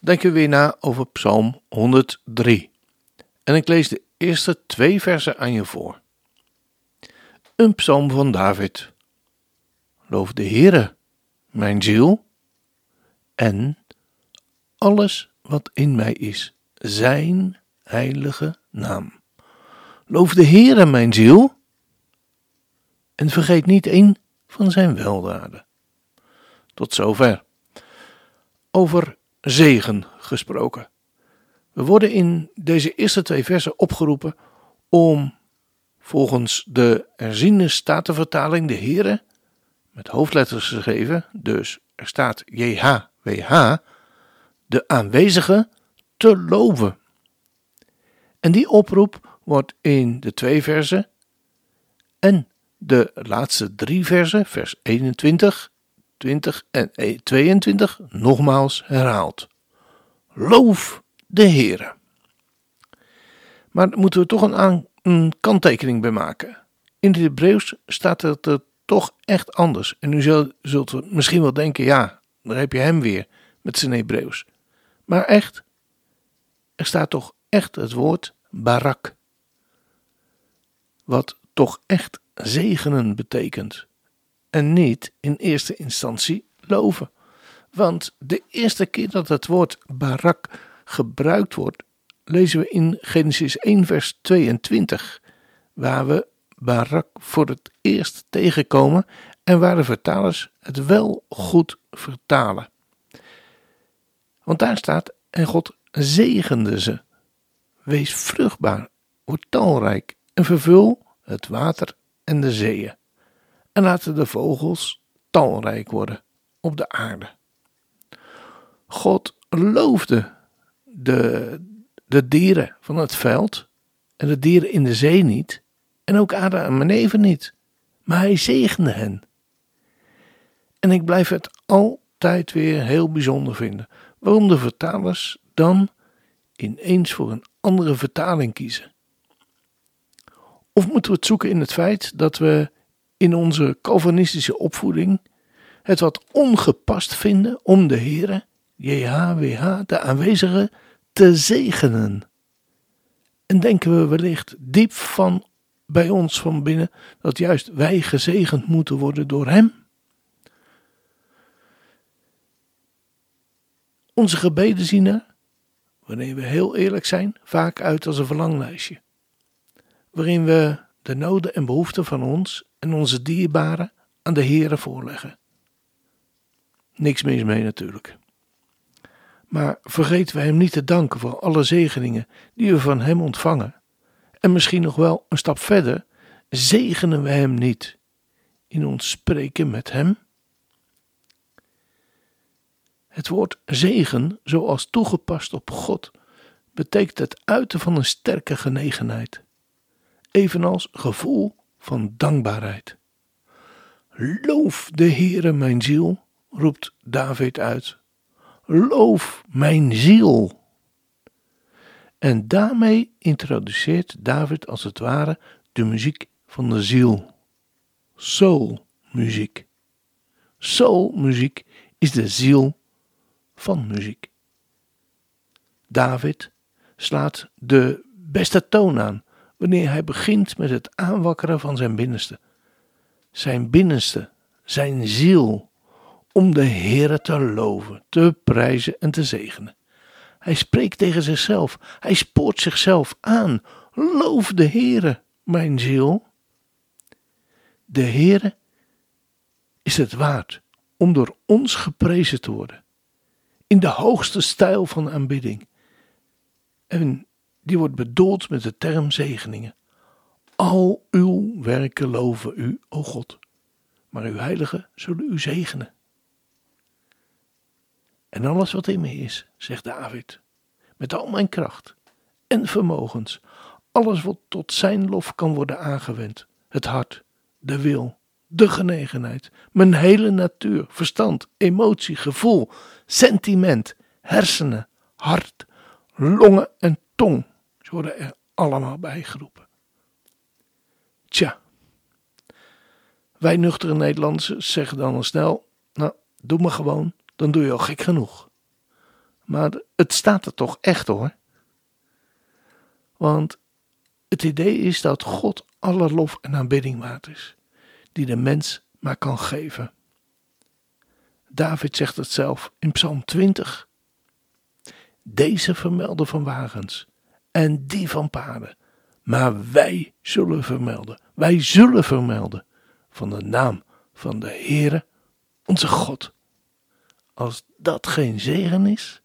denken we weer na over Psalm 103. En ik lees de eerste twee versen aan je voor. Een psalm van David. Loof de Heere, mijn ziel, en alles wat in mij is, zijn heilige naam. Loof de Heere, mijn ziel, en vergeet niet een van zijn weldaden. Tot zover. Over zegen gesproken. We worden in deze eerste twee versen opgeroepen om volgens de herziene statenvertaling de Heere met hoofdletters geschreven, dus er staat JHWH, de aanwezige te loven. En die oproep wordt in de twee versen en de laatste drie versen, vers 21, 20 en 22 nogmaals herhaald. Loof de Heere. Maar daar moeten we toch een, een kanttekening bij maken. In het Hebreeuws staat het er toch echt anders. En u zult, zult misschien wel denken, ja, daar heb je hem weer met zijn Hebreeuws. Maar echt, er staat toch echt het woord barak. Wat toch echt zegenen betekent en niet in eerste instantie loven. Want de eerste keer dat het woord barak gebruikt wordt, lezen we in Genesis 1, vers 22, waar we barak voor het eerst tegenkomen en waar de vertalers het wel goed vertalen. Want daar staat: En God zegende ze. Wees vruchtbaar, word talrijk en vervul het water en de zeeën en laten de vogels talrijk worden op de aarde. God loofde de, de dieren van het veld en de dieren in de zee niet, en ook Adam en Eve niet, maar hij zegende hen. En ik blijf het altijd weer heel bijzonder vinden waarom de vertalers dan ineens voor een andere vertaling kiezen. Of moeten we het zoeken in het feit dat we in onze Calvinistische opvoeding het wat ongepast vinden om de Heere, JHWH, de aanwezige, te zegenen. En denken we wellicht diep van bij ons van binnen dat juist wij gezegend moeten worden door Hem? Onze gebeden zien er, wanneer we heel eerlijk zijn, vaak uit als een verlanglijstje, waarin we de noden en behoeften van ons en onze dierbaren aan de Heere voorleggen. Niks mis mee natuurlijk. Maar vergeten we Hem niet te danken voor alle zegeningen die we van Hem ontvangen. En misschien nog wel een stap verder, zegenen we Hem niet in ons spreken met Hem? Het woord zegen, zoals toegepast op God, betekent het uiten van een sterke genegenheid, evenals gevoel van dankbaarheid. Loof de Heere mijn ziel, roept David uit. Loof mijn ziel. En daarmee introduceert David als het ware de muziek van de ziel. Soulmuziek. Soulmuziek is de ziel van muziek. David slaat de beste toon aan wanneer hij begint met het aanwakkeren van zijn binnenste. Zijn binnenste, zijn ziel, om de Heere te loven, te prijzen en te zegenen. Hij spreekt tegen zichzelf, hij spoort zichzelf aan. Loof de Heere, mijn ziel. De Heere is het waard om door ons geprezen te worden. In de hoogste stijl van aanbidding. En die wordt bedoeld met de term zegeningen. Al uw werken loven u, o God, maar uw heiligen zullen u zegenen. En alles wat in me is, zegt David, met al mijn kracht en vermogens, alles wat tot zijn lof kan worden aangewend. Het hart, de wil, de genegenheid, mijn hele natuur, verstand, emotie, gevoel, sentiment, hersenen, hart, longen en tong. Ze worden er allemaal bijgeroepen. Tja, wij nuchtere Nederlanders zeggen dan al snel: Nou, doe maar gewoon, dan doe je al gek genoeg. Maar het staat er toch echt hoor. Want het idee is dat God alle lof en aanbidding waard is, die de mens maar kan geven. David zegt het zelf in Psalm 20. Deze vermelden van wagens en die van paarden, maar wij zullen vermelden, wij zullen vermelden van de naam van de Heere, onze God. Als dat geen zegen is,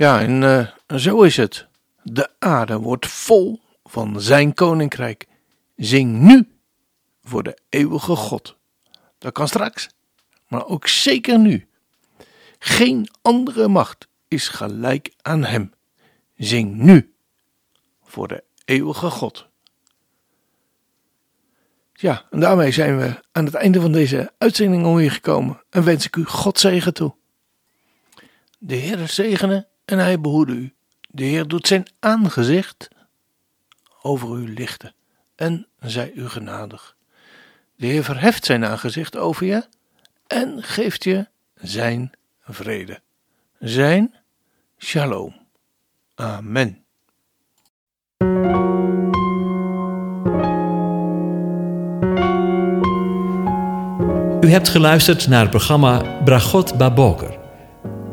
Ja, en uh, zo is het. De aarde wordt vol van zijn koninkrijk. Zing nu voor de eeuwige God. Dat kan straks, maar ook zeker nu. Geen andere macht is gelijk aan hem. Zing nu voor de eeuwige God. Ja, en daarmee zijn we aan het einde van deze uitzending alweer gekomen en wens ik u God zegen toe. De Heer zegene en hij behoede u. De Heer doet zijn aangezicht over u lichten en zij u genadig. De Heer verheft zijn aangezicht over je en geeft je zijn vrede. Zijn shalom. Amen. U hebt geluisterd naar het programma Bragot Baboker.